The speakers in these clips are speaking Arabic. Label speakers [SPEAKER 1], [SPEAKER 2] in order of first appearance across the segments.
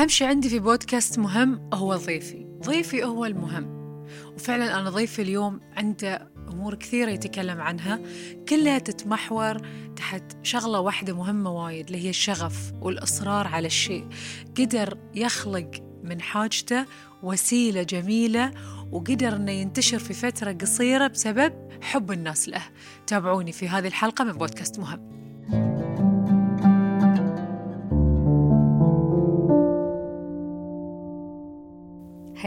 [SPEAKER 1] أهم شيء عندي في بودكاست مهم هو ضيفي. ضيفي هو المهم. وفعلا أنا ضيفي اليوم عنده أمور كثيرة يتكلم عنها. كلها تتمحور تحت شغلة واحدة مهمة وايد اللي هي الشغف والإصرار على الشيء. قدر يخلق من حاجته وسيلة جميلة وقدر أنه ينتشر في فترة قصيرة بسبب حب الناس له. تابعوني في هذه الحلقة من بودكاست مهم.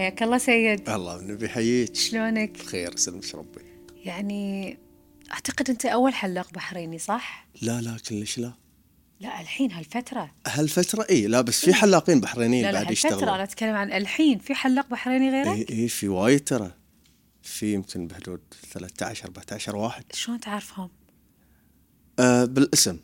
[SPEAKER 1] حياك الله سيد.
[SPEAKER 2] الله النبي يحييك
[SPEAKER 1] شلونك؟
[SPEAKER 2] بخير سلمك ربي.
[SPEAKER 1] يعني أعتقد أنت أول حلاق بحريني صح؟
[SPEAKER 2] لا لا كلش لا.
[SPEAKER 1] لا الحين هالفترة.
[SPEAKER 2] هالفترة؟ إي لا بس في حلاقين بحرينيين
[SPEAKER 1] لا لا
[SPEAKER 2] بعد
[SPEAKER 1] هالفترة
[SPEAKER 2] يشتغلون
[SPEAKER 1] أنا أتكلم عن الحين. في حلاق بحريني غيرك؟
[SPEAKER 2] إي إي في وايد ترى. في يمكن بحدود 13 14 واحد.
[SPEAKER 1] شلون تعرفهم؟
[SPEAKER 2] آه بالاسم.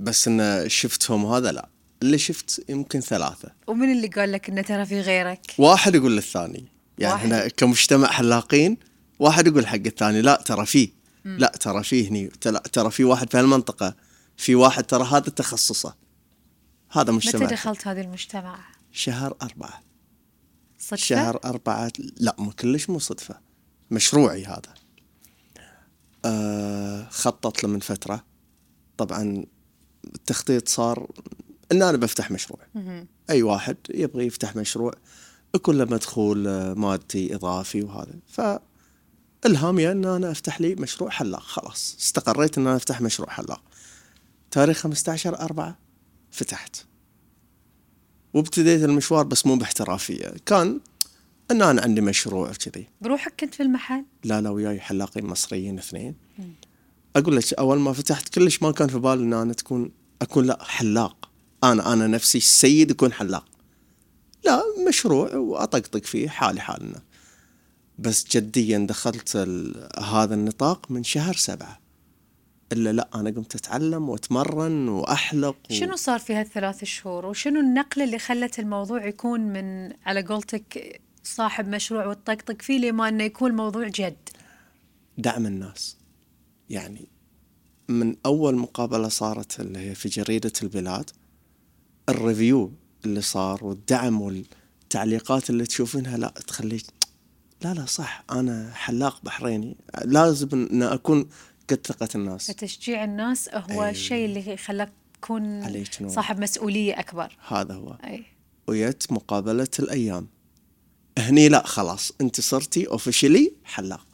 [SPEAKER 2] بس إن شفتهم هذا لا. اللي شفت يمكن ثلاثة.
[SPEAKER 1] ومن اللي قال لك إنه ترى في غيرك؟
[SPEAKER 2] واحد يقول للثاني. يعني
[SPEAKER 1] واحد.
[SPEAKER 2] إحنا كمجتمع حلاقين واحد يقول حق الثاني لا ترى فيه. لا ترى فيه هني. ترى- في واحد في هالمنطقة في واحد ترى هذا تخصصه. هذا
[SPEAKER 1] متى
[SPEAKER 2] مجتمع.
[SPEAKER 1] دخلت هذا المجتمع؟
[SPEAKER 2] شهر أربعة.
[SPEAKER 1] صدفة؟
[SPEAKER 2] شهر أربعة. لا مو كلش مو صدفة. مشروعي هذا. آه خطط له من فترة. طبعا التخطيط صار إن أنا بفتح مشروع. أي واحد يبغى يفتح مشروع يكون له مدخول آه، مادي إضافي وهذا. ف الهامي إن أنا أفتح لي مشروع حلاق خلاص. استقريت إن أنا أفتح مشروع حلاق. تاريخ 15 4 فتحت. وابتديت المشوار بس مو باحترافية. كان إن أنا عندي مشروع كذي.
[SPEAKER 1] بروحك كنت في المحل؟
[SPEAKER 2] لا لا وياي حلاقين مصريين اثنين. أقول لك أول ما فتحت كلش ما كان في بالي إن أنا تكون أكون لا حلاق. أنا أنا نفسي السيد يكون حلاق. لا مشروع وأطقطق فيه حالي حالنا. بس جديا دخلت هذا النطاق من شهر سبعة. إلا لا أنا قمت أتعلم وأتمرن وأحلق و...
[SPEAKER 1] شنو صار في هالثلاث شهور؟ وشنو النقلة اللي خلت الموضوع يكون من على قولتك صاحب مشروع وتطقطق فيه لما إنه يكون الموضوع جد؟
[SPEAKER 2] دعم الناس. يعني من أول مقابلة صارت اللي هي في جريدة البلاد. ال review اللي صار والدعم والتعليقات اللي تشوفينها لا تخليك لا لا صح. أنا حلاق بحريني. لازم أن أكون قد ثقة الناس.
[SPEAKER 1] فتشجيع الناس هو
[SPEAKER 2] أي.
[SPEAKER 1] الشيء اللي خلاك تكون. صاحب مسؤولية أكبر.
[SPEAKER 2] هذا هو.
[SPEAKER 1] أي.
[SPEAKER 2] ويت مقابلة الأيام. هني لا خلاص. أنت صرتي أوفيشلي حلاق.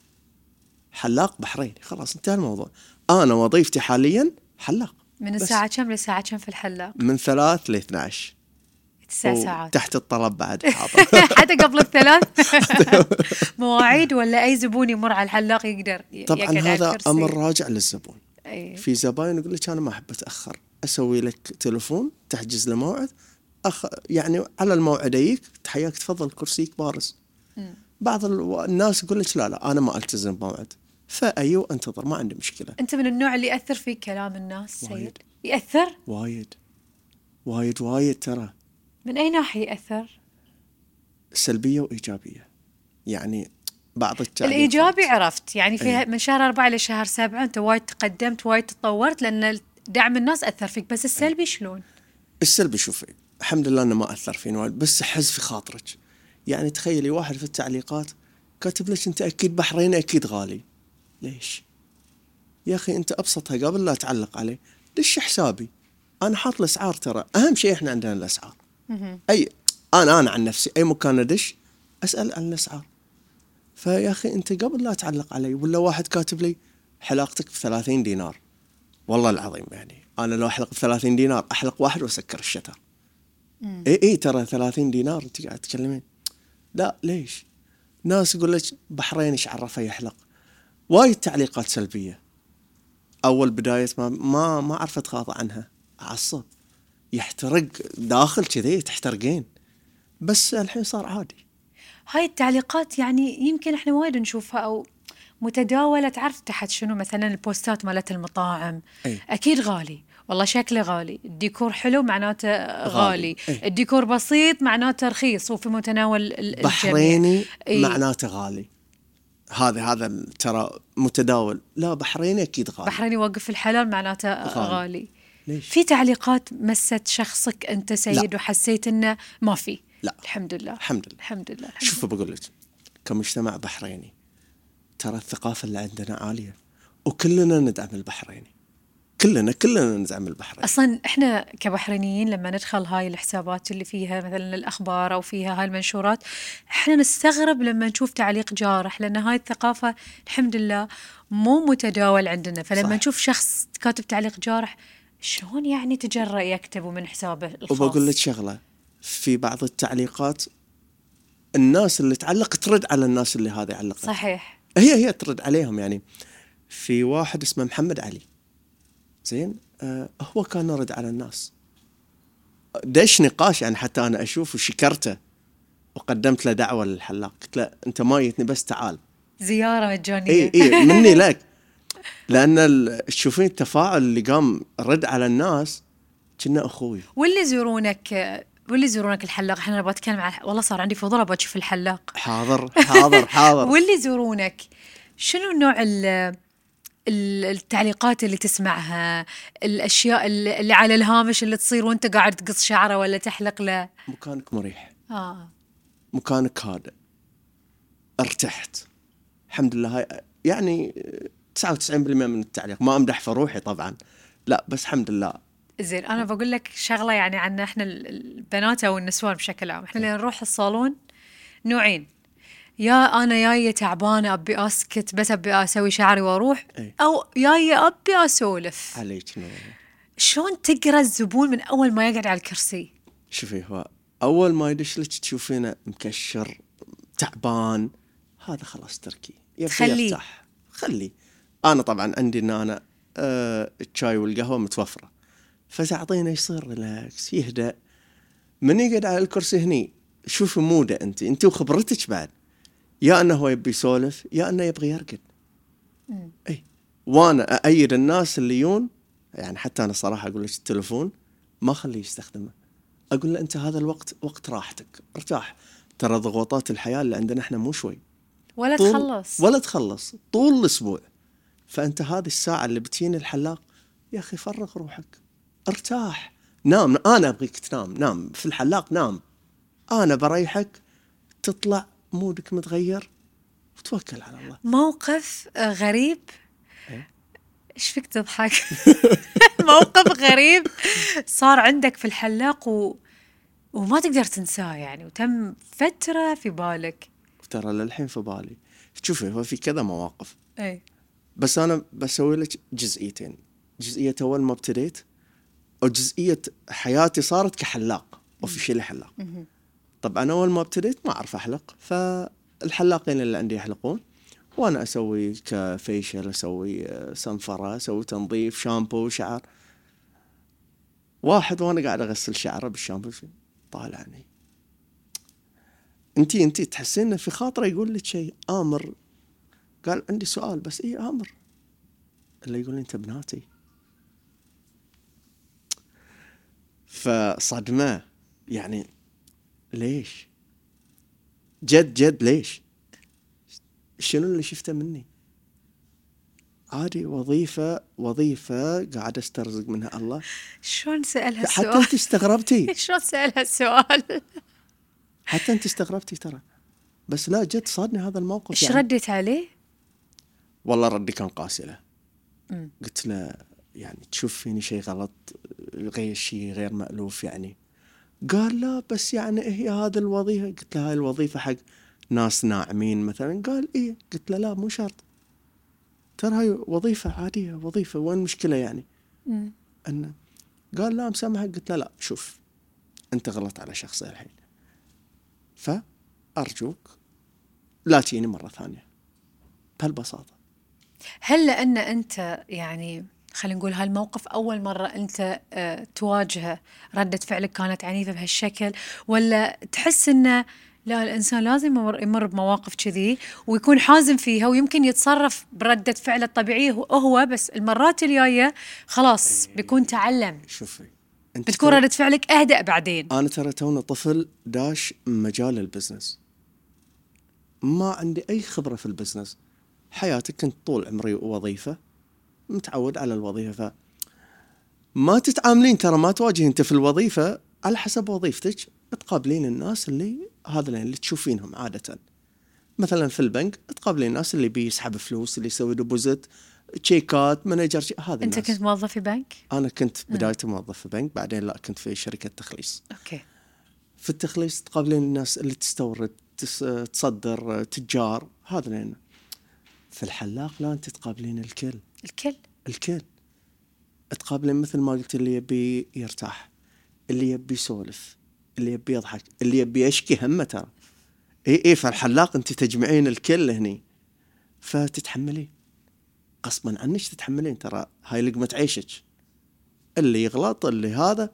[SPEAKER 2] حلاق بحريني. خلاص انتهى الموضوع. أنا وظيفتي حاليا حلاق.
[SPEAKER 1] من. الساعة كم للساعة كم في الحلاق؟
[SPEAKER 2] من ثلاث ل 12
[SPEAKER 1] تسع ساعات
[SPEAKER 2] تحت الطلب بعد
[SPEAKER 1] حتى قبل الثلاث مواعيد ولا أي زبون يمر على الحلاق يقدر
[SPEAKER 2] طبعا هذا؟ أمر راجع للزبون
[SPEAKER 1] أي.
[SPEAKER 2] في زباين يقول لك أنا ما أحب أتأخر أسوي لك تلفون تحجز له موعد أخ... يعني على الموعد اجيك تحياك تفضل كرسيك بارز بعض ال- الناس يقول لك لا لا أنا ما ألتزم بموعد فأيوة أنتظر ما عندي مشكلة.
[SPEAKER 1] أنت من النوع اللي يأثر في كلام الناس سيد؟
[SPEAKER 2] وايد.
[SPEAKER 1] يأثر؟
[SPEAKER 2] وايد. وايد وايد ترى.
[SPEAKER 1] من أي ناحية يأثر؟
[SPEAKER 2] سلبية وإيجابية. يعني بعض التعليقات.
[SPEAKER 1] الإيجابي عرفت. يعني في
[SPEAKER 2] إيه.
[SPEAKER 1] من شهر أربعة لشهر سبعة أنت وايد تقدمت وايد تطورت لأن دعم الناس أثر فيك. بس السلبي شلون؟
[SPEAKER 2] السلبي شوفي الحمد لله إنه ما أثر فيني وايد بس حز في خاطرك. يعني تخيلي واحد في التعليقات كاتب لك أنت أكيد بحريني أكيد غالي. ليش؟ يا أخي أنت أبسطها قبل لا تعلق عليه. دش حسابي. أنا حاط الأسعار ترى. أهم شيء إحنا عندنا الأسعار. أي أنا أنا عن نفسي. أي مكان أدش أسأل عن الأسعار. فيا أخي أنت قبل لا تعلق علي ولا واحد كاتب لي حلاقتك ب 30 دينار. والله العظيم يعني. أنا لو أحلق ب 30 دينار أحلق واحد وأسكر الشتر اي اي ترى 30 دينار انت قاعد تتكلمين لا ليش؟ ناس يقول لك بحرين إيش عرفه يحلق. وايد تعليقات سلبية. أول بداية ما ما ما أعرف اتغاضى عنها. أعصب. يحترق داخل كذي تحترقين. بس الحين صار عادي.
[SPEAKER 1] هاي التعليقات يعني يمكن إحنا وايد نشوفها أو متداولة. تعرف تحت شنو مثلا البوستات مالت المطاعم؟
[SPEAKER 2] أي.
[SPEAKER 1] أكيد غالي. والله شكله غالي. الديكور حلو معناته غالي,
[SPEAKER 2] غالي. أي.
[SPEAKER 1] الديكور بسيط معناته رخيص وفي متناول ال- الجميع.
[SPEAKER 2] بحريني
[SPEAKER 1] إي.
[SPEAKER 2] معناته غالي. هذا هذا ترى متداول. لا بحريني أكيد غالي.
[SPEAKER 1] بحرين يوقف الحلال معناته
[SPEAKER 2] غالي.
[SPEAKER 1] غالي.
[SPEAKER 2] ليش؟
[SPEAKER 1] في تعليقات مست شخصك أنت سيد وحسيت إنه ما في؟
[SPEAKER 2] لا.
[SPEAKER 1] الحمد لله.
[SPEAKER 2] الحمد لله.
[SPEAKER 1] الحمد لله
[SPEAKER 2] شوف بقول لك كمجتمع بحريني ترى الثقافة اللي عندنا عالية وكلنا ندعم البحريني. كلنا كلنا ندعم البحرين
[SPEAKER 1] أصلا إحنا كبحرينيين لما ندخل هاي الحسابات اللي فيها مثلا الأخبار أو فيها هاي المنشورات إحنا نستغرب لما نشوف تعليق جارح لأن هاي الثقافة الحمد لله مو متداول عندنا. فلما
[SPEAKER 2] صح.
[SPEAKER 1] نشوف شخص كاتب تعليق جارح شلون يعني تجرأ يكتبه من حسابه الخاص؟
[SPEAKER 2] وبقول لك شغلة في بعض التعليقات الناس اللي تعلق ترد على الناس اللي هذه علقت
[SPEAKER 1] صحيح.
[SPEAKER 2] هي هي ترد عليهم يعني. في واحد اسمه محمد علي. زين؟ آه هو كان يرد على الناس. دش نقاش يعني حتى أنا أشوف وشكرته وقدمت له دعوة للحلاق. قلت له أنت ما جيتني بس تعال.
[SPEAKER 1] زيارة مجانية.
[SPEAKER 2] إي إي مني لك. لأن تشوفين التفاعل اللي قام رد على الناس كنا أخوي.
[SPEAKER 1] واللي يزورونك واللي يزورونك الحلاق؟ إحنا نبغى نتكلم عن والله صار عندي فضول أبغى أشوف الحلاق.
[SPEAKER 2] حاضر حاضر حاضر.
[SPEAKER 1] واللي يزورونك شنو نوع التعليقات اللي تسمعها الأشياء اللي على الهامش اللي تصير وأنت قاعد تقص شعره ولا تحلق له.
[SPEAKER 2] مكانك مريح.
[SPEAKER 1] آه.
[SPEAKER 2] مكانك هادئ. ارتحت. الحمد لله. هاي يعني 99% من التعليق. ما أمدح في روحي طبعا. لا بس الحمد لله.
[SPEAKER 1] زين أنا بقول لك شغلة يعني عنا إحنا ال- البنات أو النسوان بشكل عام. إحنا لما نروح الصالون نوعين. يا أنا جاية تعبانة أبي أسكت بس أبي أسوي شعري وأروح؟
[SPEAKER 2] إي.
[SPEAKER 1] أو جاية أبي أسولف.
[SPEAKER 2] عليك نور
[SPEAKER 1] شلون تقرأ الزبون من أول ما يقعد على الكرسي؟
[SPEAKER 2] شوفي هو أول ما يدش لك تشوفينه مكشر تعبان هذا خلاص تركي. يبي
[SPEAKER 1] تخليه.
[SPEAKER 2] يرتاح خليه. أنا طبعا عندي إن أنا آه الشاي والقهوة متوفرة. فتعطينه يصير؟ relax يهدأ. من يقعد على الكرسي هني؟ شوفي mood ه أنت أنت وخبرتك بعد. يا أنه هو يبي يسولف يا أنه يبغى يرقد. إي. وأنا أأيد الناس اللي يون يعني حتى أنا صراحة أقول لك التليفون ما خليه يستخدمه. أقول له أنت هذا الوقت وقت راحتك ارتاح. ترى ضغوطات الحياة اللي عندنا إحنا مو شوي.
[SPEAKER 1] ولا
[SPEAKER 2] طول-
[SPEAKER 1] تخلص.
[SPEAKER 2] ولا تخلص. طول الأسبوع. فأنت هذه الساعة اللي بتجيني الحلاق يا أخي فرغ روحك. ارتاح. نام. أنا أبغيك تنام. نام. في الحلاق نام. أنا بريحك تطلع مودك متغير؟ وتوكل على الله.
[SPEAKER 1] موقف آه، غريب.
[SPEAKER 2] إيه؟
[SPEAKER 1] إيش فيك تضحك؟ موقف غريب صار عندك في الحلاق و... وما تقدر تنساه يعني وتم فترة في بالك.
[SPEAKER 2] ترى للحين في بالي. شوفي هو في كذا مواقف.
[SPEAKER 1] اي
[SPEAKER 2] بس أنا بسوي لك جزئيتين. جزئية أول ما ابتديت وجزئية حياتي صارت كحلاق اوفيشلي حلاق. طبعا أول ما ابتديت ما أعرف أحلق فالحلاقين اللي عندي يحلقون وأنا أسوي كفيشل أسوي آه، صنفرة أسوي تنظيف شامبو شعر. واحد وأنا قاعد أغسل شعره بالشامبو طالعني أنتي أنتي تحسين انه في خاطرة يقول لك شيء آمر. قال عندي سؤال بس اي آمر؟ اللي يقول لي أنت بناتي. فصدمة. يعني ليش؟ جد جد ليش؟ شنو اللي شفته مني؟ عادي وظيفة وظيفة قاعد استرزق منها الله.
[SPEAKER 1] شلون سأل
[SPEAKER 2] حتى
[SPEAKER 1] هالسؤال
[SPEAKER 2] انت استغربتي.
[SPEAKER 1] شلون سأل هالسؤال؟
[SPEAKER 2] حتى انت استغربتي ترى. بس لا جد صادني هذا الموقف
[SPEAKER 1] إيش
[SPEAKER 2] يعني.
[SPEAKER 1] ردت عليه؟
[SPEAKER 2] والله ردي كان قاسي له. قلت له يعني تشوف فيني شيء غلط غير شيء غير مألوف يعني. قال لا بس يعني هي هذه الوظيفة؟ قلت له هاي الوظيفة حق ناس ناعمين مثلا. قال إيه قلت له لا مو شرط. ترى هاي وظيفة عادية وظيفة وين المشكلة يعني. إنه قال لا مسامحك. قلت له لا شوف أنت غلط على شخصي الحين. فأرجوك لا تجيني مرة ثانية. بهالبساطة.
[SPEAKER 1] هل لأن أنت يعني خلينا نقول هالموقف أول مرة أنت آه، تواجهه. ردة فعلك كانت عنيفة بهالشكل. ولا تحس أنه لا الإنسان لازم يمر, بمواقف كذي ويكون حازم فيها ويمكن يتصرف بردة فعله الطبيعية هو- بس المرات الجاية خلاص بيكون تعلم.
[SPEAKER 2] شوفي أنت
[SPEAKER 1] بتكون ردة فعلك أهدأ بعدين.
[SPEAKER 2] أنا ترى تونا طفل داش مجال ال business. ما عندي أي خبرة في ال business. حياتي كنت طول عمري وظيفه متعود على الوظيفة ف ما تتعاملين ترى ما تواجهين أنت في الوظيفة على حسب وظيفتك. تقابلين الناس اللي هذا اللي تشوفينهم عادة. مثلا في البنك تقابلين الناس اللي بيسحب فلوس اللي يسوي deposit تشيكات manager شي- هذا
[SPEAKER 1] أنت
[SPEAKER 2] الناس.
[SPEAKER 1] كنت موظف في بنك؟
[SPEAKER 2] أنا كنت بدايتي موظف في بنك بعدين لا كنت في شركة تخليص.
[SPEAKER 1] أوكي.
[SPEAKER 2] في التخليص تقابلين الناس اللي تستورد تس- تصدر تجار هذا في الحلاق لا أنت تقابلين الكل.
[SPEAKER 1] الكل.
[SPEAKER 2] الكل. تقابلين مثل ما قلت اللي يبي يرتاح اللي يبي يسولف اللي يبي يضحك اللي يبي يشكي همه ترى. إي إي فالحلاق أنت تجمعين الكل هني. فتتحملين. غصبا عنك تتحملين ترى. هاي لقمة عيشك. اللي يغلط اللي هذا.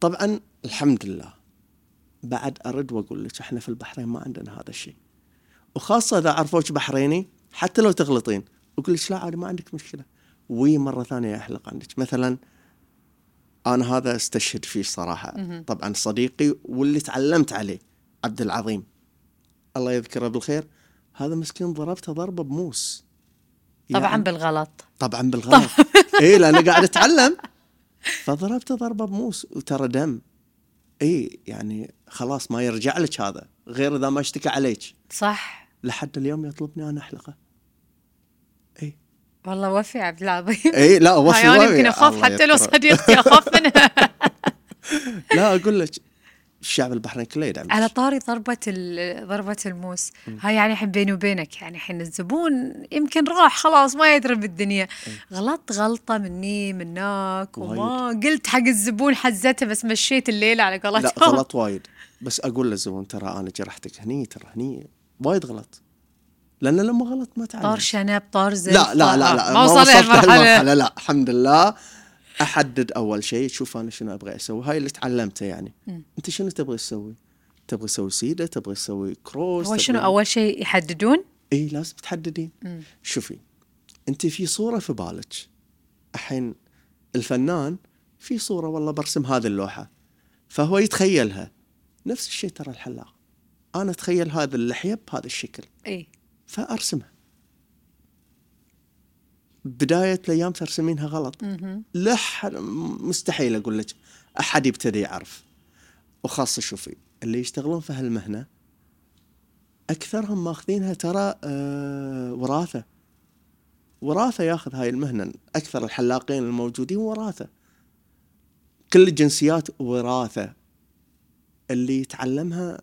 [SPEAKER 2] طبعا الحمد لله. بعد أرد وأقول لك إحنا في البحرين ما عندنا هذا الشيء. وخاصة إذا عرفوك بحريني حتى لو تغلطين أقول لك لا عادي ما عندك مشكلة. وي مرة ثانية احلق عندك. مثلا أنا هذا استشهد فيه صراحة. طبعا صديقي واللي تعلمت عليه عبد العظيم. الله يذكره بالخير. هذا مسكين ضربته ضربة بموس.
[SPEAKER 1] طبعا
[SPEAKER 2] يعني-
[SPEAKER 1] بالغلط.
[SPEAKER 2] طبعا بالغلط. اي لأنه قاعد اتعلم فضربته ضربة بموس وترى دم. اي يعني خلاص ما يرجع لك هذا غير إذا ما اشتكى عليك.
[SPEAKER 1] صح.
[SPEAKER 2] لحد اليوم يطلبني أنا أحلقه. اي
[SPEAKER 1] والله وفي عبد العظيم
[SPEAKER 2] اي لا وفي
[SPEAKER 1] أنا
[SPEAKER 2] وفي.
[SPEAKER 1] يمكن
[SPEAKER 2] أخاف
[SPEAKER 1] حتى لو. صديقتي أخاف منها.
[SPEAKER 2] لا أقول لك الشعب البحريني كله يدعم
[SPEAKER 1] على طاري ضربة ضربة الموس. هاي يعني الحين بيني وبينك يعني الحين الزبون يمكن راح خلاص ما يدري بالدنيا. غلطت غلطة مني منك وما قلت حق الزبون حزته بس مشيت الليلة على
[SPEAKER 2] لا
[SPEAKER 1] قولتهم.
[SPEAKER 2] غلط وايد. بس أقول للزبون ترى أنا جرحتك هني ترى هني وايد غلط. لأن لما غلط ما تعلم.
[SPEAKER 1] طار شنب طار زلف
[SPEAKER 2] لا لا لا لا
[SPEAKER 1] ما وصل
[SPEAKER 2] لهالمرحلة لا الحمد لله. أحدد أول شيء شوف أنا شنو أبغى أسوي. هاي اللي تعلمته يعني. أنت شنو تبغى تسوي؟ تبغى تسوي سيدة تبغى تسوي كروس
[SPEAKER 1] هو شنو أول شيء يحددون؟
[SPEAKER 2] إي لازم تحددين. شوفي أنت في صورة في بالك. الحين الفنان في صورة والله برسم هذه اللوحة. فهو يتخيلها. نفس الشيء ترى الحلاق. أنا أتخيل هذا اللحيه بهذا الشكل.
[SPEAKER 1] إي.
[SPEAKER 2] فارسمها بداية الأيام ترسمينها غلط. لح مستحيل أقول لك أحد يبتدي يعرف. وخاصة شوفي اللي يشتغلون في هالمهنة أكثرهم ماخذينها ترى آه وراثة. وراثة ياخذ هاي المهنة أكثر الحلاقين الموجودين وراثة. كل الجنسيات وراثة. اللي يتعلمها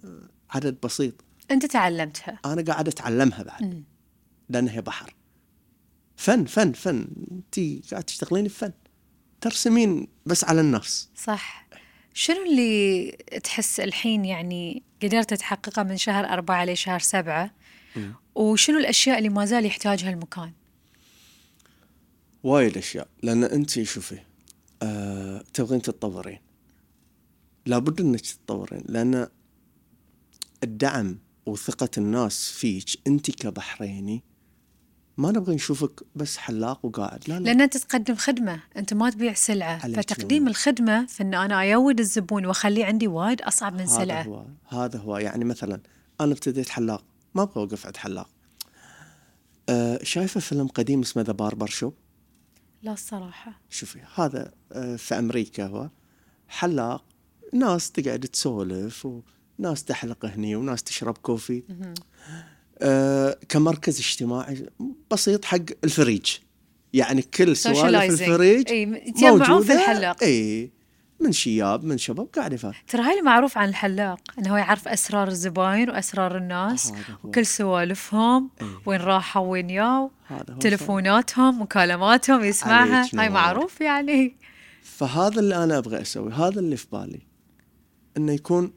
[SPEAKER 2] عدد بسيط.
[SPEAKER 1] أنت تعلمتها.
[SPEAKER 2] أنا قاعد أتعلمها بعد. لأن هي بحر. فن فن فن. انت قاعد تشتغلين بفن. ترسمين بس على النفس.
[SPEAKER 1] صح. شنو اللي تحس الحين يعني قدرت تحققه من شهر أربعة لشهر سبعة؟ وشنو الأشياء اللي ما زال يحتاجها المكان؟
[SPEAKER 2] وايد أشياء. لأن أنت شوفي آه تبغين تتطورين. لابد إنك تتطورين. لأن الدعم وثقة الناس فيك انت كبحريني ما نبغى نشوفك بس حلاق وقاعد. لا لا.
[SPEAKER 1] لأن أنت تقدم خدمة أنت ما تبيع سلعة.
[SPEAKER 2] عليك
[SPEAKER 1] فتقديم
[SPEAKER 2] نور.
[SPEAKER 1] الخدمة في أن أنا أيود الزبون وأخليه عندي وايد أصعب من
[SPEAKER 2] هذا
[SPEAKER 1] سلعة.
[SPEAKER 2] هو هذا هو. يعني مثلا أنا ابتديت حلاق ما أبغى أوقف عند حلاق. آه شايفة فيلم قديم اسمه ذا باربر شوب
[SPEAKER 1] لا الصراحة.
[SPEAKER 2] شوفي هذا آه، في أمريكا هو. حلاق ناس تقعد تسولف وناس تحلق هني وناس تشرب coffee آه كمركز اجتماعي بسيط حق الفريج يعني كل سوالف. الفريج
[SPEAKER 1] م- يتجمعون في الحلاق.
[SPEAKER 2] إي من شياب من شباب قاعد يفهم
[SPEAKER 1] ترى هاي المعروف عن الحلاق إنه هو يعرف أسرار الزباين وأسرار الناس. وكل سوالفهم
[SPEAKER 2] إيه.
[SPEAKER 1] وين راحوا وين ياو تلفوناتهم مكالماتهم يسمعها هاي. معروف يعني
[SPEAKER 2] فهذا اللي أنا أبغى أسوي هذا اللي في بالي إنه يكون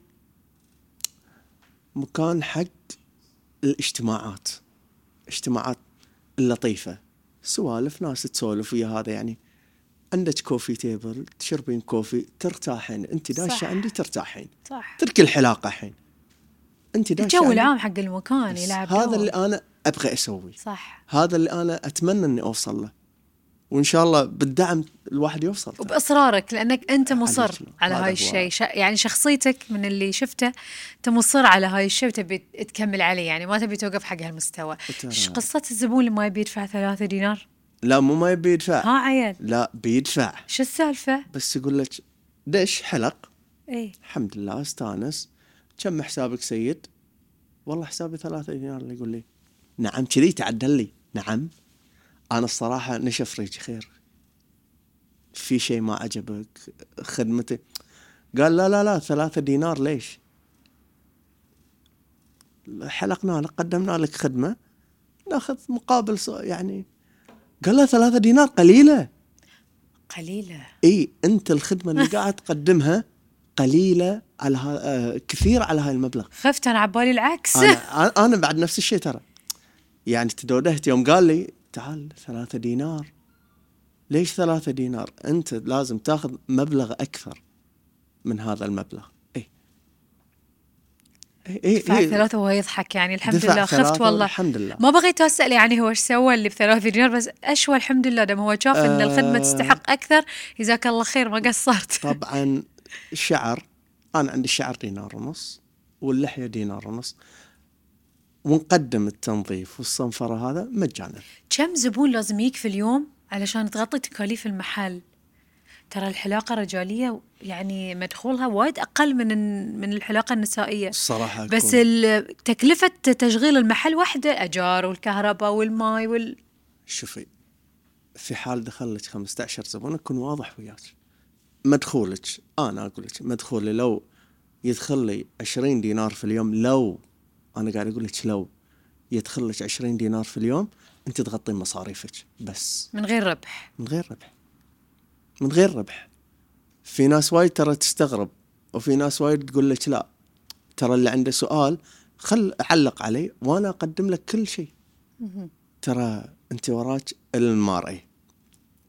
[SPEAKER 2] مكان حق الاجتماعات. اجتماعات اللطيفة. سوالف ناس تسولف ويا هذا يعني. عندك coffee table تشربين coffee ترتاحين. انت. داشة عندي ترتاحين.
[SPEAKER 1] صح.
[SPEAKER 2] تركي الحلاقة الحين انت داشة
[SPEAKER 1] الجو. العام حق المكان يلعب
[SPEAKER 2] هذا. اللي أنا أبغى أسويه.
[SPEAKER 1] صح.
[SPEAKER 2] هذا اللي أنا أتمنى إني أوصل له. وإن شاء الله بالدعم الواحد يوصل.
[SPEAKER 1] وبإصرارك لأنك أنت مصر. على هاي. الشيء. ش... يعني شخصيتك من اللي شفته أنت مصر على هاي الشيء وتبي تكمل عليه. يعني ما تبي توقف حق هالمستوى. إيش قصة الزبون اللي ما يبي يدفع ثلاثة دينار؟
[SPEAKER 2] لا مو ما يبي يدفع.
[SPEAKER 1] ها عيل.
[SPEAKER 2] لا بيدفع.
[SPEAKER 1] شو السالفة؟
[SPEAKER 2] بس يقول لك دش حلق.
[SPEAKER 1] إي.
[SPEAKER 2] الحمد لله استانس. كم حسابك سيد؟ والله حسابي ثلاثة دينار. اللي يقول لي نعم. كذي تعدل لي. نعم. أنا الصراحة نشف ريجي خير. في شيء ما عجبك؟ خدمتي. قال لا لا لا ثلاثة دينار ليش؟ حلقنا لك قدمنا لك خدمة. ناخذ مقابل يعني. قال له ثلاثة دينار قليلة.
[SPEAKER 1] قليلة.
[SPEAKER 2] إي أنت الخدمة اللي قاعد تقدمها قليلة على ها... آه كثير على هاي المبلغ.
[SPEAKER 1] خفت أنا عبالي العكس.
[SPEAKER 2] أنا أنا بعد نفس الشيء ترى. يعني تدودهت يوم قال لي تعال ثلاثة دينار. ليش ثلاثة دينار؟ أنت لازم تاخذ مبلغ أكثر من هذا المبلغ. اي اي اي,
[SPEAKER 1] دفع
[SPEAKER 2] إي.
[SPEAKER 1] ثلاثة وهو يضحك يعني الحمد لله. خفت والله.
[SPEAKER 2] الحمد لله.
[SPEAKER 1] ما بغيت أسأل يعني هو إيش سوى اللي بثلاثة دينار بس اشوى الحمد لله؟ دام هو شاف إن الخدمة
[SPEAKER 2] آه.
[SPEAKER 1] تستحق أكثر جزاك الله خير ما قصرت.
[SPEAKER 2] طبعا الشعر أنا عندي الشعر دينار ونص واللحية دينار ونص. ونقدم التنظيف والصنفرة هذا مجانا.
[SPEAKER 1] كم زبون لازم يجيك في اليوم علشان تغطي تكاليف المحل؟ ترى الحلاقة الرجاليه يعني مدخولها وايد أقل من من الحلاقة النسائية.
[SPEAKER 2] الصراحه
[SPEAKER 1] بس تكلفة تشغيل المحل واحدة أجار والكهرباء والماي وال
[SPEAKER 2] شوفي في حال دخل لك 15 زبون أكون واضح وياك. مدخولك أنا أقول لك مدخولي لو يدخل لي 20 دينار في اليوم لو أنا قاعد أقول لك لو يدخل لك 20 دينار في اليوم أنت تغطين مصاريفك بس.
[SPEAKER 1] من غير ربح.
[SPEAKER 2] من غير ربح. من غير ربح. في ناس وايد ترى تستغرب وفي ناس وايد تقول لك لا. ترى اللي عنده سؤال خل علق عليه وأنا أقدم لك كل شيء. ترى أنت وراك المارئي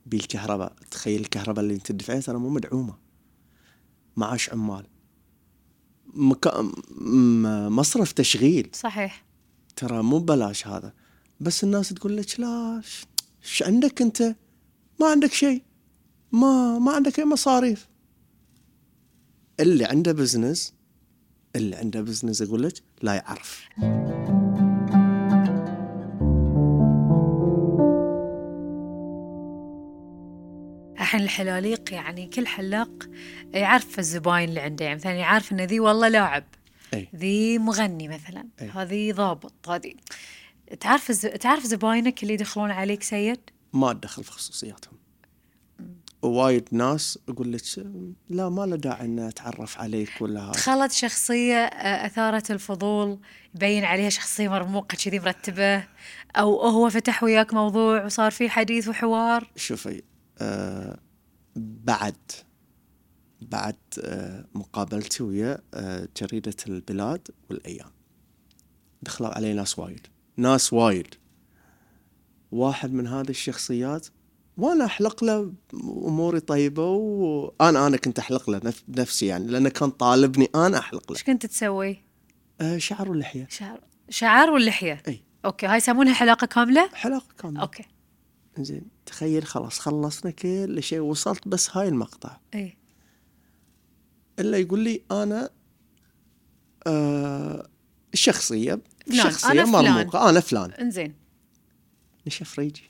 [SPEAKER 2] بالكهرباء تخيل الكهرباء اللي أنت تدفعيها ترى مو مدعومة. معاش عمال. مكا... م- مصرف تشغيل.
[SPEAKER 1] صحيح.
[SPEAKER 2] ترى مو ببلاش هذا. بس الناس تقول لك لا ش- ش عندك أنت؟ ما عندك شيء. ما ما عندك أي مصاريف. اللي عنده business اللي عنده business أقول لك لا يعرف.
[SPEAKER 1] الحين الحلاليق يعني كل حلاق يعرف الزباين اللي عنده. يعني مثلا يعرف إن ذي والله لاعب
[SPEAKER 2] إي.
[SPEAKER 1] ذي مغني مثلا
[SPEAKER 2] أي.
[SPEAKER 1] هذه ضابط هذه تعرف الز... تعرف زباينك اللي يدخلون عليك سيد؟
[SPEAKER 2] ما اتدخل في خصوصياتهم. وايد ناس أقول لك لا ما له داعي ان أتعرف عليك ولا هذا.
[SPEAKER 1] دخلت شخصية آه، أثارت الفضول يبين عليها شخصية مرموقة كذي مرتبة أو هو فتح وياك موضوع وصار في حديث وحوار؟
[SPEAKER 2] شوفي آه بعد بعد آه مقابلتي ويا آه جريدة البلاد والأيام. دخلوا علي ناس وايد. ناس وايد. واحد من هذه الشخصيات وأنا أحلق له أموري طيبة وأنا أنا كنت أحلق له نف- بنفسي يعني لأنه كان طالبني أنا أحلق له.
[SPEAKER 1] إيش كنت تسوي؟
[SPEAKER 2] آه شعر ولحية.
[SPEAKER 1] شعر. شعر واللحية
[SPEAKER 2] إي.
[SPEAKER 1] okay. هاي يسمونها حلاقة كاملة؟
[SPEAKER 2] حلاقه كاملة.
[SPEAKER 1] أوكي.
[SPEAKER 2] زين. تخيل خلاص خلصنا كل شيء. وصلت بس هاي المقطع.
[SPEAKER 1] إي.
[SPEAKER 2] إلا يقول لي أنا آه الشخصيه
[SPEAKER 1] فلان،
[SPEAKER 2] شخصية
[SPEAKER 1] أنا فلان.
[SPEAKER 2] مرموقه أنا فلان.
[SPEAKER 1] إنزين.
[SPEAKER 2] نشف ريجي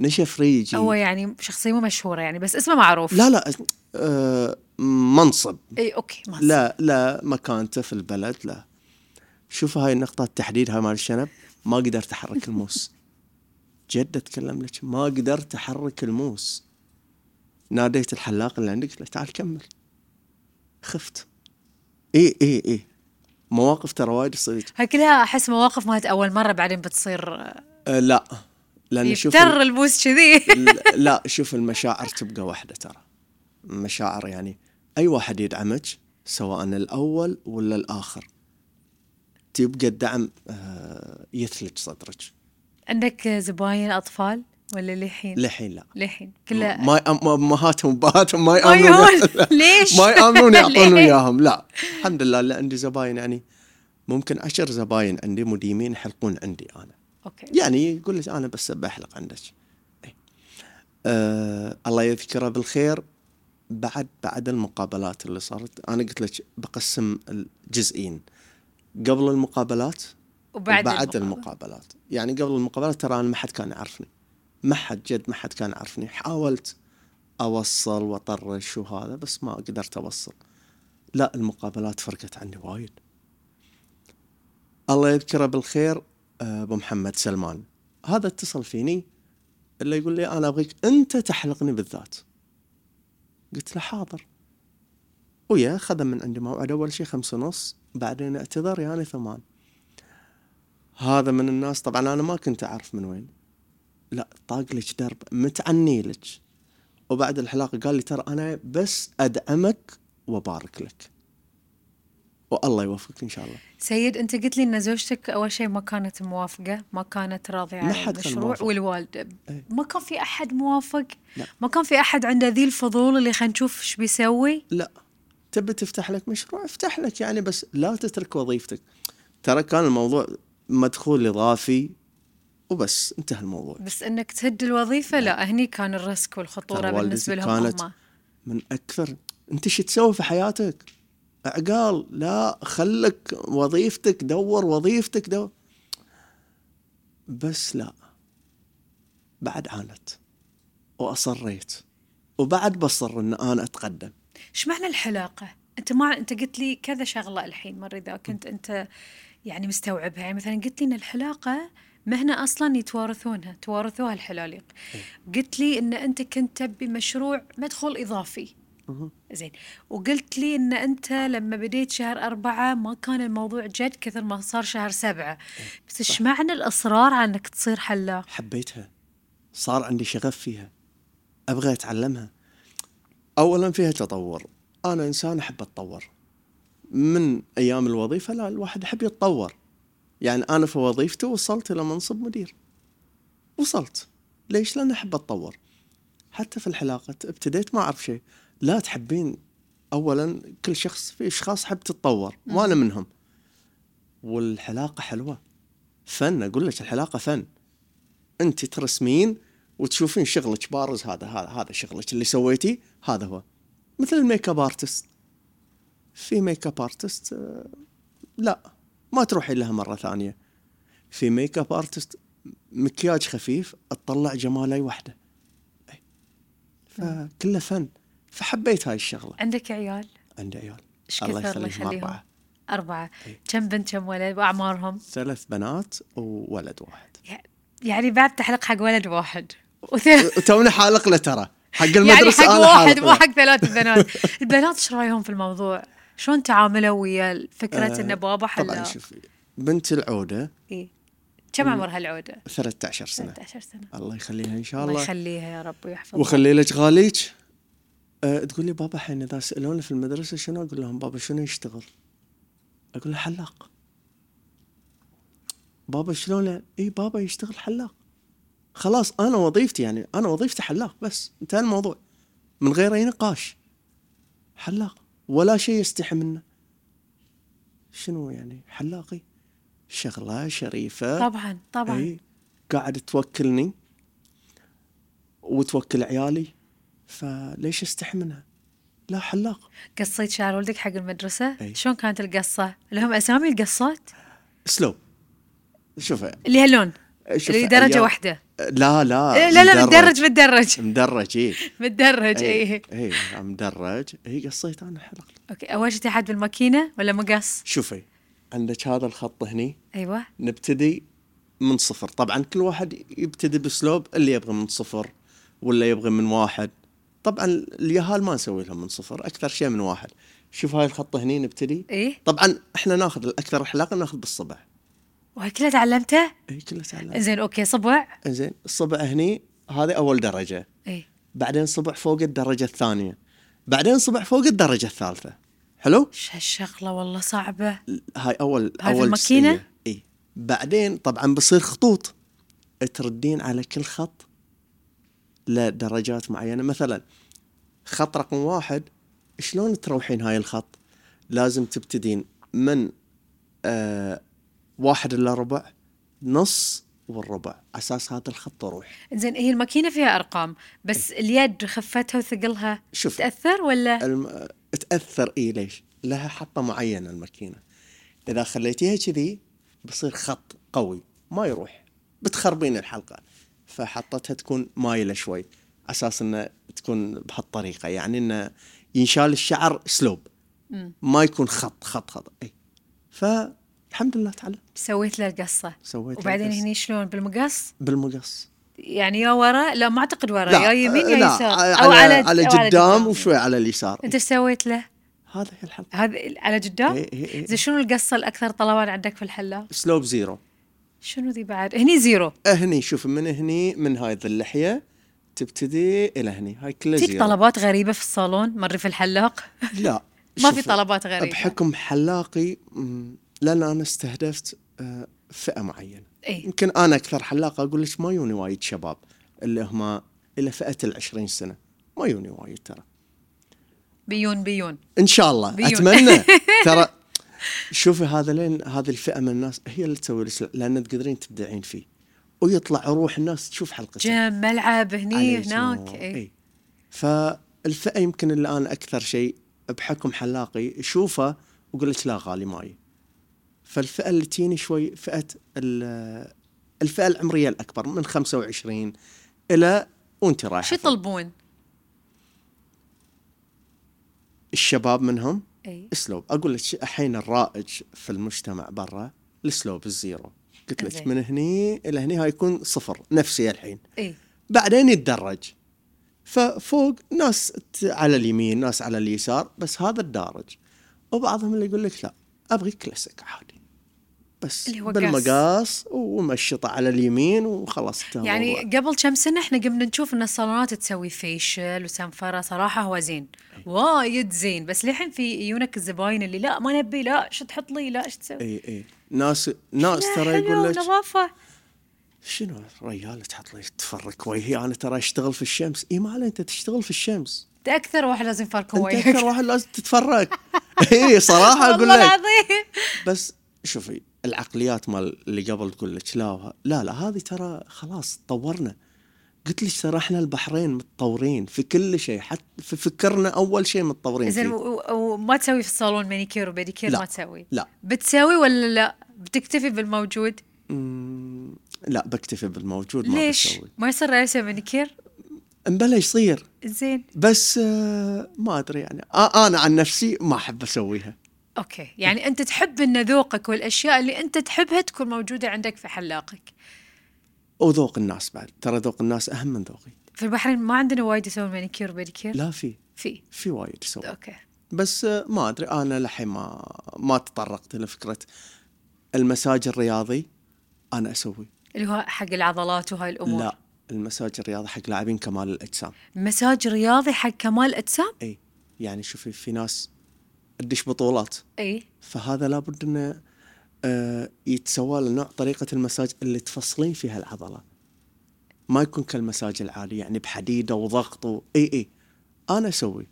[SPEAKER 2] نشف ريجي
[SPEAKER 1] هو يعني شخصية مو مشهورة يعني بس اسمه معروف.
[SPEAKER 2] لا لا آه منصب.
[SPEAKER 1] إي okay ما
[SPEAKER 2] لا لا مكانته في البلد لا. شوف هاي النقطة التحديد هاي مال الشنب ما قدرت أحرك الموس. جد أتكلم لك ما قدرت أحرك الموس. ناديت الحلاق اللي عندك قلت له تعال كمل. خفت. إي إي إي مواقف ترى وايد تصير.
[SPEAKER 1] هاي كلها أحس مواقف مالت أول مرة بعدين بتصير
[SPEAKER 2] أه لا. لأن شوف
[SPEAKER 1] يفتر البوس كذي.
[SPEAKER 2] لا شوف المشاعر تبقى واحدة ترى. المشاعر يعني أي واحد يدعمك سواء الأول ولا الآخر تبقى الدعم آه، يثلج صدرك.
[SPEAKER 1] عندك زباين أطفال ولا للحين؟
[SPEAKER 2] للحين لا
[SPEAKER 1] للحين كله
[SPEAKER 2] ما امهاتهم وابهاتهم ما
[SPEAKER 1] ما يأمنون. ليش؟
[SPEAKER 2] ما يأمنون يعطون؟ وياهم لا الحمد لله اللي عندي زباين يعني ممكن عشر زباين عندي مديمين يحلقون عندي أنا
[SPEAKER 1] أوكي
[SPEAKER 2] يعني يقول لك أنا بس بحلق عندك إيه. آه الله يذكره بالخير بعد بعد المقابلات اللي صارت أنا قلت لك بقسم الجزئين قبل المقابلات
[SPEAKER 1] وبعد
[SPEAKER 2] وبعد
[SPEAKER 1] المقابلة.
[SPEAKER 2] المقابلات. يعني قبل المقابلات ترى أنا ما حد كان يعرفني. ما حد جد ما حد كان يعرفني. حاولت أوصل وأطرش وهذا بس ما قدرت أوصل. لا المقابلات فرقت عني وايد. الله يذكره بالخير آه، أبو محمد سلمان. هذا اتصل فيني اللي يقول لي أنا أبغيك أنت تحلقني بالذات. قلت له حاضر. ويا خذ من عندي موعد. أول شيء خمسة ونص بعدين اعتذر يعني ثمان. هذا من الناس. طبعا أنا ما كنت أعرف من وين. لا طاق لك درب متعني لك. وبعد الحلاقة قال لي ترى أنا بس أدعمك وأبارك لك. والله يوفقك إن شاء الله.
[SPEAKER 1] سيد أنت قلت لي إن زوجتك أول شيء ما كانت موافقة ما كانت
[SPEAKER 2] راضية
[SPEAKER 1] على المشروع. والوالده
[SPEAKER 2] إيه.
[SPEAKER 1] ما كان في أحد موافق؟
[SPEAKER 2] لا.
[SPEAKER 1] ما كان في أحد عنده ذي الفضول اللي خلينا نشوف إيش بيسوي؟
[SPEAKER 2] لا. تبي تفتح لك مشروع؟ افتح لك يعني بس لا تترك وظيفتك. ترى كان الموضوع مدخول إضافي وبس انتهى الموضوع.
[SPEAKER 1] بس إنك تهد الوظيفة لا هني كان الريسك والخطورة
[SPEAKER 2] بالنسبة
[SPEAKER 1] لهم
[SPEAKER 2] كانت
[SPEAKER 1] هم.
[SPEAKER 2] من أكثر أنت شو تسوي في حياتك؟ عقال لا خلك وظيفتك دور وظيفتك دور. بس لا بعد عانت وأصريت وبعد بصر إن أنا أتقدم.
[SPEAKER 1] إيش معنى الحلاقة؟ أنت ما أنت قلت لي كذا شغلة الحين مرة إذا كنت أنت يعني مستوعبها. يعني مثلا قلت لي إن الحلاقة مهنه أصلا يتوارثونها توارثوها الحلاليق. قلت لي إن أنت كنت تبي مشروع مدخول إضافي.
[SPEAKER 2] مهم.
[SPEAKER 1] زين. وقلت لي إن أنت لما بديت شهر أربعة ما كان الموضوع جد كثر ما صار شهر سبعة. بس إيش معنى الإصرار على إنك تصير حلاق؟
[SPEAKER 2] حبيتها. صار عندي شغف فيها. أبغى أتعلمها. اولا فيها تطور. أنا إنسان أحب أتطور. من أيام الوظيفة لا الواحد يحب يتطور. يعني أنا في وظيفتي وصلت إلى منصب مدير. وصلت. ليش؟ لأن أحب أتطور. حتى في الحلاقة ابتديت ما أعرف شيء. لا تحبين اولا كل شخص في أشخاص حب تتطور وأنا منهم. والحلاقة حلوة. فن أقول لك الحلاقة فن. أنت ترسمين وتشوفين شغلك بارز هذا هذا هذا شغلك. اللي سويتيه هذا هو. مثل ال makeup artist في makeup artist لا ما تروحين لها مرة ثانية. في makeup artist مكياج خفيف تطلع جمال إي. وحده. فكله فن. فحبيت هاي الشغلة.
[SPEAKER 1] عندك عيال؟
[SPEAKER 2] عندي عيال. الله يخليهم أربعة.
[SPEAKER 1] أربعة.
[SPEAKER 2] إيه.
[SPEAKER 1] كم بنت كم ولد؟ وأعمارهم؟
[SPEAKER 2] ثلاث بنات وولد واحد.
[SPEAKER 1] يعني بعد تحلق حق ولد واحد.
[SPEAKER 2] وتوني حالق له ترى. حق
[SPEAKER 1] يعني
[SPEAKER 2] المدرسة
[SPEAKER 1] حق
[SPEAKER 2] أنا
[SPEAKER 1] واحد مو. حق ثلاث بنات. البنات إيش رأيهم في الموضوع؟ شلون تعاملوا ويا فكرة
[SPEAKER 2] آه،
[SPEAKER 1] ان بابا
[SPEAKER 2] طبعا
[SPEAKER 1] حلاق؟
[SPEAKER 2] شوفي بنت العودة.
[SPEAKER 1] إيه؟ كم عمرها العودة؟
[SPEAKER 2] 13 سنة.
[SPEAKER 1] 13 سنة.
[SPEAKER 2] الله يخليها إن شاء
[SPEAKER 1] الله
[SPEAKER 2] الله.
[SPEAKER 1] يخليها يا رب ويحفظها.
[SPEAKER 2] وخلي لك غاليك. أه تقول لي بابا الحين إذا سالوني في المدرسة شنو؟ أقول لهم بابا شنو يشتغل؟ أقول له حلاق. بابا شلون؟ إي بابا يشتغل حلاق. خلاص أنا وظيفتي يعني أنا وظيفتي حلاق بس. انتهى الموضوع. من غير أي نقاش. حلاق. ولا شيء يستحي منه. شنو يعني؟ حلاقي؟ شغلة شريفة.
[SPEAKER 1] طبعا طبعا.
[SPEAKER 2] إي قاعد توكلني وتوكل عيالي. فليش استحي منها؟ لا حلاق.
[SPEAKER 1] قصيت شعر ولدك حق المدرسة؟
[SPEAKER 2] إيه.
[SPEAKER 1] شلون كانت القصة؟ لهم أسامي القصات؟
[SPEAKER 2] slope شوف.
[SPEAKER 1] اللي هاللون. اللي درجة
[SPEAKER 2] أيام-
[SPEAKER 1] واحدة.
[SPEAKER 2] لا لا
[SPEAKER 1] إيه، لا لا متدرج متدرج
[SPEAKER 2] مدرج. اي
[SPEAKER 1] متدرج
[SPEAKER 2] اي
[SPEAKER 1] اي
[SPEAKER 2] مدرج. اي قصيت أنا حلق
[SPEAKER 1] okay أول شيء تحت بالماكينة ولا مقص؟
[SPEAKER 2] شوفي عندك هذا الخط هني.
[SPEAKER 1] أيوه.
[SPEAKER 2] نبتدي من صفر. طبعا كل واحد يبتدي ب slope اللي يبغى من صفر ولا يبغى من واحد. طبعا اليهال ما نسوي لهم من صفر أكثر شيء من واحد. شوف هاي الخط هني نبتدي.
[SPEAKER 1] إيه.
[SPEAKER 2] طبعا إحنا ناخذ الاكثر حلاقه ناخذ بالصبع.
[SPEAKER 1] وهاي كلها تعلمته؟
[SPEAKER 2] إي كله تعلم
[SPEAKER 1] زين okay صبع؟
[SPEAKER 2] زين الصبع هني هذه أول درجة.
[SPEAKER 1] إيه
[SPEAKER 2] بعدين صبع فوق الدرجة الثانية. بعدين صبع فوق الدرجة الثالثة. حلو؟
[SPEAKER 1] إيش هالشغلة والله صعبة.
[SPEAKER 2] هاي أول
[SPEAKER 1] هاي في
[SPEAKER 2] أول
[SPEAKER 1] الماكينة؟
[SPEAKER 2] إي. بعدين طبعا بصير خطوط. تردين على كل خط لدرجات معينة. مثلا خط رقم واحد شلون تروحين هاي الخط؟ لازم تبتدين من آه واحد إلا ربع نص والربع. أساس هذا الخط يروح
[SPEAKER 1] زين هي الماكينة فيها أرقام بس اليد خفتها وثقلها
[SPEAKER 2] شوف
[SPEAKER 1] تأثر ولا؟
[SPEAKER 2] الم... تأثر اي ليش؟ لها حطة معينة الماكينة. إذا خليتيها كذي بصير خط قوي ما يروح. بتخربين الحلقة. فحطتها تكون مايلة شوي. أساس إنه تكون بهالطريقة. يعني إنه ينشال الشعر slope ما يكون خط خط خط. اي فالحمد لله تعلم
[SPEAKER 1] سويت له القصة.
[SPEAKER 2] سويت
[SPEAKER 1] وبعدين. هني شلون؟ بالمقص؟
[SPEAKER 2] بالمقص.
[SPEAKER 1] يعني يا ورا؟ لا ما أعتقد ورا. يا يمين يا
[SPEAKER 2] لا
[SPEAKER 1] يسار.
[SPEAKER 2] على, على,
[SPEAKER 1] أو
[SPEAKER 2] قدام وشوي على اليسار.
[SPEAKER 1] أنت إيش سويت له؟
[SPEAKER 2] هذا هي الحلقة.
[SPEAKER 1] هذا على قدام؟
[SPEAKER 2] إيه إيه إيه.
[SPEAKER 1] زين شنو القصة الأكثر طلبا عندك في الحلاق؟
[SPEAKER 2] slope zero.
[SPEAKER 1] شنو ذي بعد؟ هني zero.
[SPEAKER 2] هني. شوف من هني من هاي اللحية تبتدي إلى هني. هاي كلها zero.
[SPEAKER 1] طلبات غريبة في الصالون؟ مري في الحلاق؟
[SPEAKER 2] لا.
[SPEAKER 1] ما في طلبات غريبة.
[SPEAKER 2] بحكم حلاقي لأن أنا استهدفت آه، فئة معينة.
[SPEAKER 1] إي.
[SPEAKER 2] يمكن أنا أكثر حلاق أقول لك ما يوني وايد شباب اللي هم إلى فئة العشرين سنة. ما يوني وايد ترى.
[SPEAKER 1] بيون بيون.
[SPEAKER 2] إن شاء الله.
[SPEAKER 1] بيون.
[SPEAKER 2] أتمنى. ترى شوفي هذا لين هذه الفئة من الناس هي اللي تسوي لك لأن تقدرين تبدعين فيه. ويطلع روح الناس تشوف حلقته
[SPEAKER 1] جيم ملعب هني هناك.
[SPEAKER 2] إي. فالفئة يمكن اللي أنا أكثر شيء بحكم حلاقي اشوفه واقول لك لا غالي ماي. فالفئة اللي تجيني شوي فئة ال- الفئة العمرية الأكبر من 25 إلى وأنت رايحة.
[SPEAKER 1] شو يطلبون؟
[SPEAKER 2] الشباب منهم؟
[SPEAKER 1] إي.
[SPEAKER 2] slope أقول لك الحين الرائج في المجتمع برا ال slope ال zero. قلت لك. من هني إلى هني هاي يكون صفر نفسي الحين.
[SPEAKER 1] إي.
[SPEAKER 2] بعدين يتدرج. ففوق ناس على اليمين ناس على اليسار بس هذا الدارج. وبعضهم اللي يقول لك لا أبغي كلاسيك عادي. بس
[SPEAKER 1] اللي هو قاس.
[SPEAKER 2] بالمقاس ومشطه على اليمين وخلاص
[SPEAKER 1] يعني
[SPEAKER 2] الموضوع.
[SPEAKER 1] قبل كم سنة إحنا قمنا نشوف إن الصالونات تسوي فيشل وسنفره صراحة هو زين. وايد زين. بس للحين في يجونك الزباين اللي لا ما نبي لا شو تحط لي؟ لا إيش تسوي؟
[SPEAKER 2] أي أي. ناس ناس ترى يقول لك
[SPEAKER 1] نظافة.
[SPEAKER 2] شنو ريال تحط لي؟ تفرك وجهي. أنا ترى أشتغل في الشمس. إي ما أنت تشتغل في الشمس.
[SPEAKER 1] أنت أكثر واحد لازم يفركم
[SPEAKER 2] أنت
[SPEAKER 1] وياك
[SPEAKER 2] أكثر واحد لازم تتفرج إي صراحة أقول
[SPEAKER 1] والله
[SPEAKER 2] لك.
[SPEAKER 1] العظيم.
[SPEAKER 2] بس شوفي العقليات مال اللي قبل تقول لك لا لا لا هذه ترى خلاص تطورنا قلت لك ترى إحنا البحرين متطورين في كل شيء حتى في فكرنا أول شيء متطورين
[SPEAKER 1] زين وما تسوي في الصالون مانيكير وبيديكير
[SPEAKER 2] لا.
[SPEAKER 1] ما تسوي.
[SPEAKER 2] لا.
[SPEAKER 1] بتسوي ولا لا؟ بتكتفي بالموجود؟
[SPEAKER 2] لا بكتفي بالموجود ما
[SPEAKER 1] ليش؟
[SPEAKER 2] بسوي.
[SPEAKER 1] ما يصير أسوي مانيكير
[SPEAKER 2] مبلا يصير.
[SPEAKER 1] زين.
[SPEAKER 2] بس آه، ما أدري يعني أنا عن نفسي ما أحب أسويها.
[SPEAKER 1] okay. يعني أنت تحب إن ذوقك والأشياء اللي أنت تحبها تكون موجودة عندك في حلاقك.
[SPEAKER 2] وذوق الناس بعد. ترى ذوق الناس أهم من ذوقي.
[SPEAKER 1] في البحرين ما عندنا وايد يسوون مانيكير وبيديكير؟
[SPEAKER 2] لا في.
[SPEAKER 1] في.
[SPEAKER 2] في وايد يسوي
[SPEAKER 1] okay.
[SPEAKER 2] بس آه، ما أدري. أنا لحين ما ما تطرقت لفكره المساج الرياضي أنا أسوي
[SPEAKER 1] اللي هو حق العضلات وهاي الأمور.
[SPEAKER 2] لا المساج الرياضي حق لاعبين كمال الأجسام.
[SPEAKER 1] مساج رياضي حق كمال اجسام
[SPEAKER 2] إي. يعني شوفي في ناس تدش بطولات.
[SPEAKER 1] إي.
[SPEAKER 2] فهذا لابد إنه آه، يتسوى له نوع طريقة المساج اللي تفصلين فيها العضلة. ما يكون كالمساج العادي يعني بحديدة وضغط و... إي إي. أنا أسوي.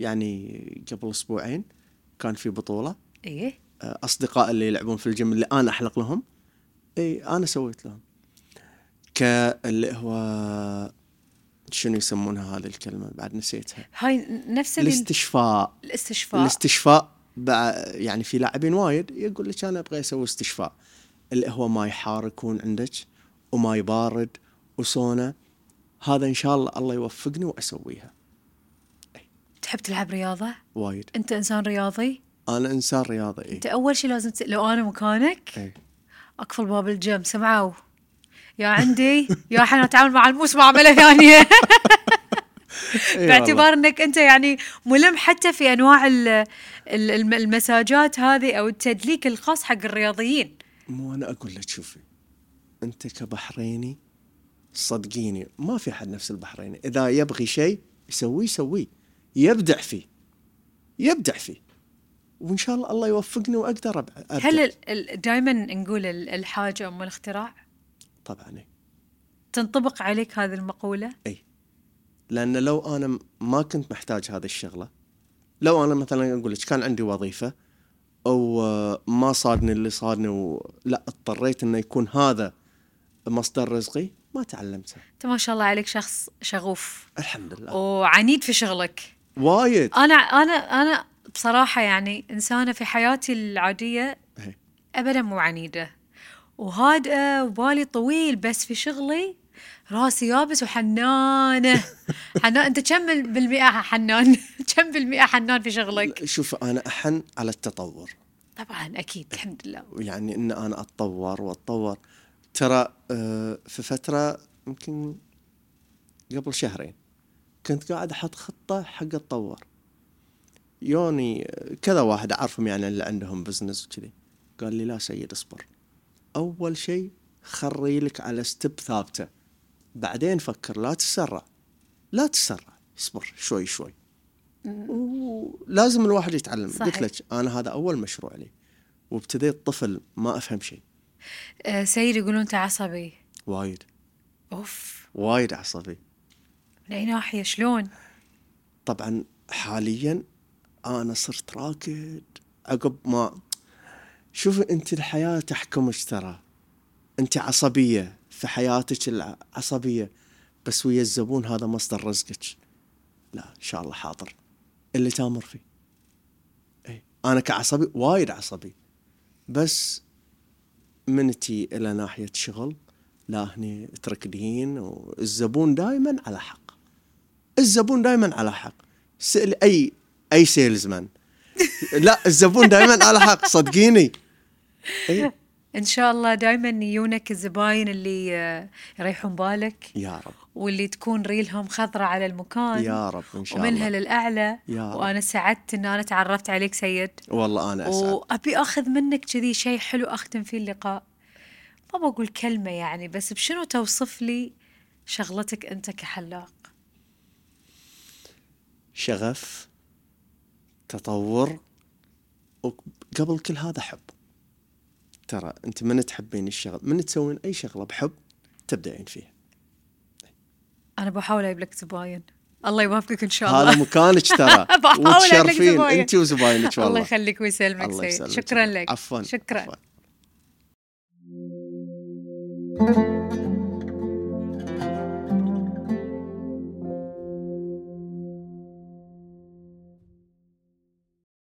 [SPEAKER 2] يعني قبل أسبوعين كان في بطولة.
[SPEAKER 1] إي.
[SPEAKER 2] آه، أصدقاء اللي يلعبون في الجيم اللي أنا أحلق لهم. إي أنا سويت لهم. كاللي هو شنو يسمونها هذه الكلمة؟ بعد نسيتها.
[SPEAKER 1] هاي نفس
[SPEAKER 2] الاستشفاء.
[SPEAKER 1] الاستشفاء.
[SPEAKER 2] الاستشفاء يعني في لاعبين وايد يقول لك أنا أبغى أسوي استشفاء. اللي هو ماي حار يكون عندك وماي بارد وسونا. هذا إن شاء الله الله يوفقني وأسويها.
[SPEAKER 1] تحب تلعب رياضة؟
[SPEAKER 2] وايد.
[SPEAKER 1] أنت إنسان رياضي؟
[SPEAKER 2] أنا إنسان رياضي إي.
[SPEAKER 1] أنت أول شيء لازم ت... لو أنا مكانك
[SPEAKER 2] إي.
[SPEAKER 1] أقفل باب الجيم سمعوا. يا عندي يا الحين اتعامل مع الموس معاملة
[SPEAKER 2] ثانية.
[SPEAKER 1] باعتبار إنك أنت يعني ملم حتى في أنواع ال- ال- الم- المساجات هذه أو التدليك الخاص حق الرياضيين.
[SPEAKER 2] مو أنا أقول لك شوفي أنت كبحريني صدقيني ما في أحد نفس البحريني. إذا يبغي شيء يسويه يسويه. يبدع فيه. يبدع فيه. وإن شاء الله الله يوفقني وأقدر أبدع.
[SPEAKER 1] هل دائما نقول ال- الحاجة أم الاختراع؟
[SPEAKER 2] طبعا. إي.
[SPEAKER 1] تنطبق عليك هذه المقولة؟
[SPEAKER 2] إي. لأن لو أنا م- ما كنت محتاج هذه الشغلة لو أنا مثلا أقول لك كان عندي وظيفة أو آه، ما صادني اللي صادني ولا اضطريت إنه يكون هذا مصدر رزقي ما تعلمتها
[SPEAKER 1] أنت ما شاء الله عليك شخص شغوف.
[SPEAKER 2] الحمد لله.
[SPEAKER 1] وعنيد في شغلك.
[SPEAKER 2] وايد.
[SPEAKER 1] أنا أنا أنا بصراحة يعني إنسانة في حياتي العادية
[SPEAKER 2] إيه.
[SPEAKER 1] ابدا مو عنيدة. وهادئه وبالي طويل بس في شغلي راسي يابس وحنانة. حنان أنت كم بالمئة حنان؟ كم بالمئة حنان في شغلك؟
[SPEAKER 2] شوف أنا أحن على التطور.
[SPEAKER 1] طبعا أكيد الحمد لله.
[SPEAKER 2] يعني إن أنا أتطور وأتطور. ترى آه، في فترة يمكن قبل شهرين كنت قاعد أحط خطة حق اتطور يوني آه، كذا واحد أعرفهم يعني اللي عندهم business وكذي. قال لي لا سيد اصبر. أول شيء خل ريلك على step ثابتة. بعدين فكر لا تسرع لا تسرع اصبر شوي شوي. ولازم الواحد يتعلم. قلت لك أنا هذا أول مشروع لي. وابتديت طفل ما أفهم شيء.
[SPEAKER 1] آه سيد يقولون أنت عصبي.
[SPEAKER 2] وايد.
[SPEAKER 1] أوف.
[SPEAKER 2] وايد عصبي.
[SPEAKER 1] من اي ناحية؟ شلون؟
[SPEAKER 2] طبعا حاليا أنا صرت راكد. عقب ما شوف أنت الحياة تحكمك ترى. أنت عصبية في حياتك العصبيه بس ويا الزبون هذا مصدر رزقك. لا إن شاء الله حاضر. اللي تأمر فيه. اي أنا كعصبي وايد عصبي. بس من تي إلى ناحية شغل لا هني تركدين والزبون دائما على حق. الزبون دائما على حق. سأل أي أي سيلزمان. لا الزبون دائما على حق. صدقيني. اي
[SPEAKER 1] إن شاء الله دائما يجونك الزباين اللي آه، يريحون بالك.
[SPEAKER 2] يا رب.
[SPEAKER 1] واللي تكون ريلهم خضرة على المكان.
[SPEAKER 2] يا رب إن شاء
[SPEAKER 1] ومنها
[SPEAKER 2] الله.
[SPEAKER 1] للأعلى.
[SPEAKER 2] يا رب.
[SPEAKER 1] وأنا سعدت إن أنا تعرفت عليك سيد.
[SPEAKER 2] والله أنا أسعد.
[SPEAKER 1] وأبي أخذ منك كذي شيء حلو أختم فيه اللقاء. ما بقول كلمة يعني بس بشنو توصف لي شغلتك أنت كحلاق؟
[SPEAKER 2] شغف تطور وقبل كل هذا حب. ترى أنت من تحبين الشغل؟ من تسوين أي شغلة بحب تبدعين فيها؟
[SPEAKER 1] أنا بحاول أجيب لك زباين. الله يوفقك إن شاء الله.
[SPEAKER 2] هذا مكانك ترى. وتشرفين. أنت وزباينك والله.
[SPEAKER 1] الله يخليك ويسلمك سيد. شكرا لك.
[SPEAKER 2] عفوا.
[SPEAKER 1] شكرا.
[SPEAKER 2] عفواً.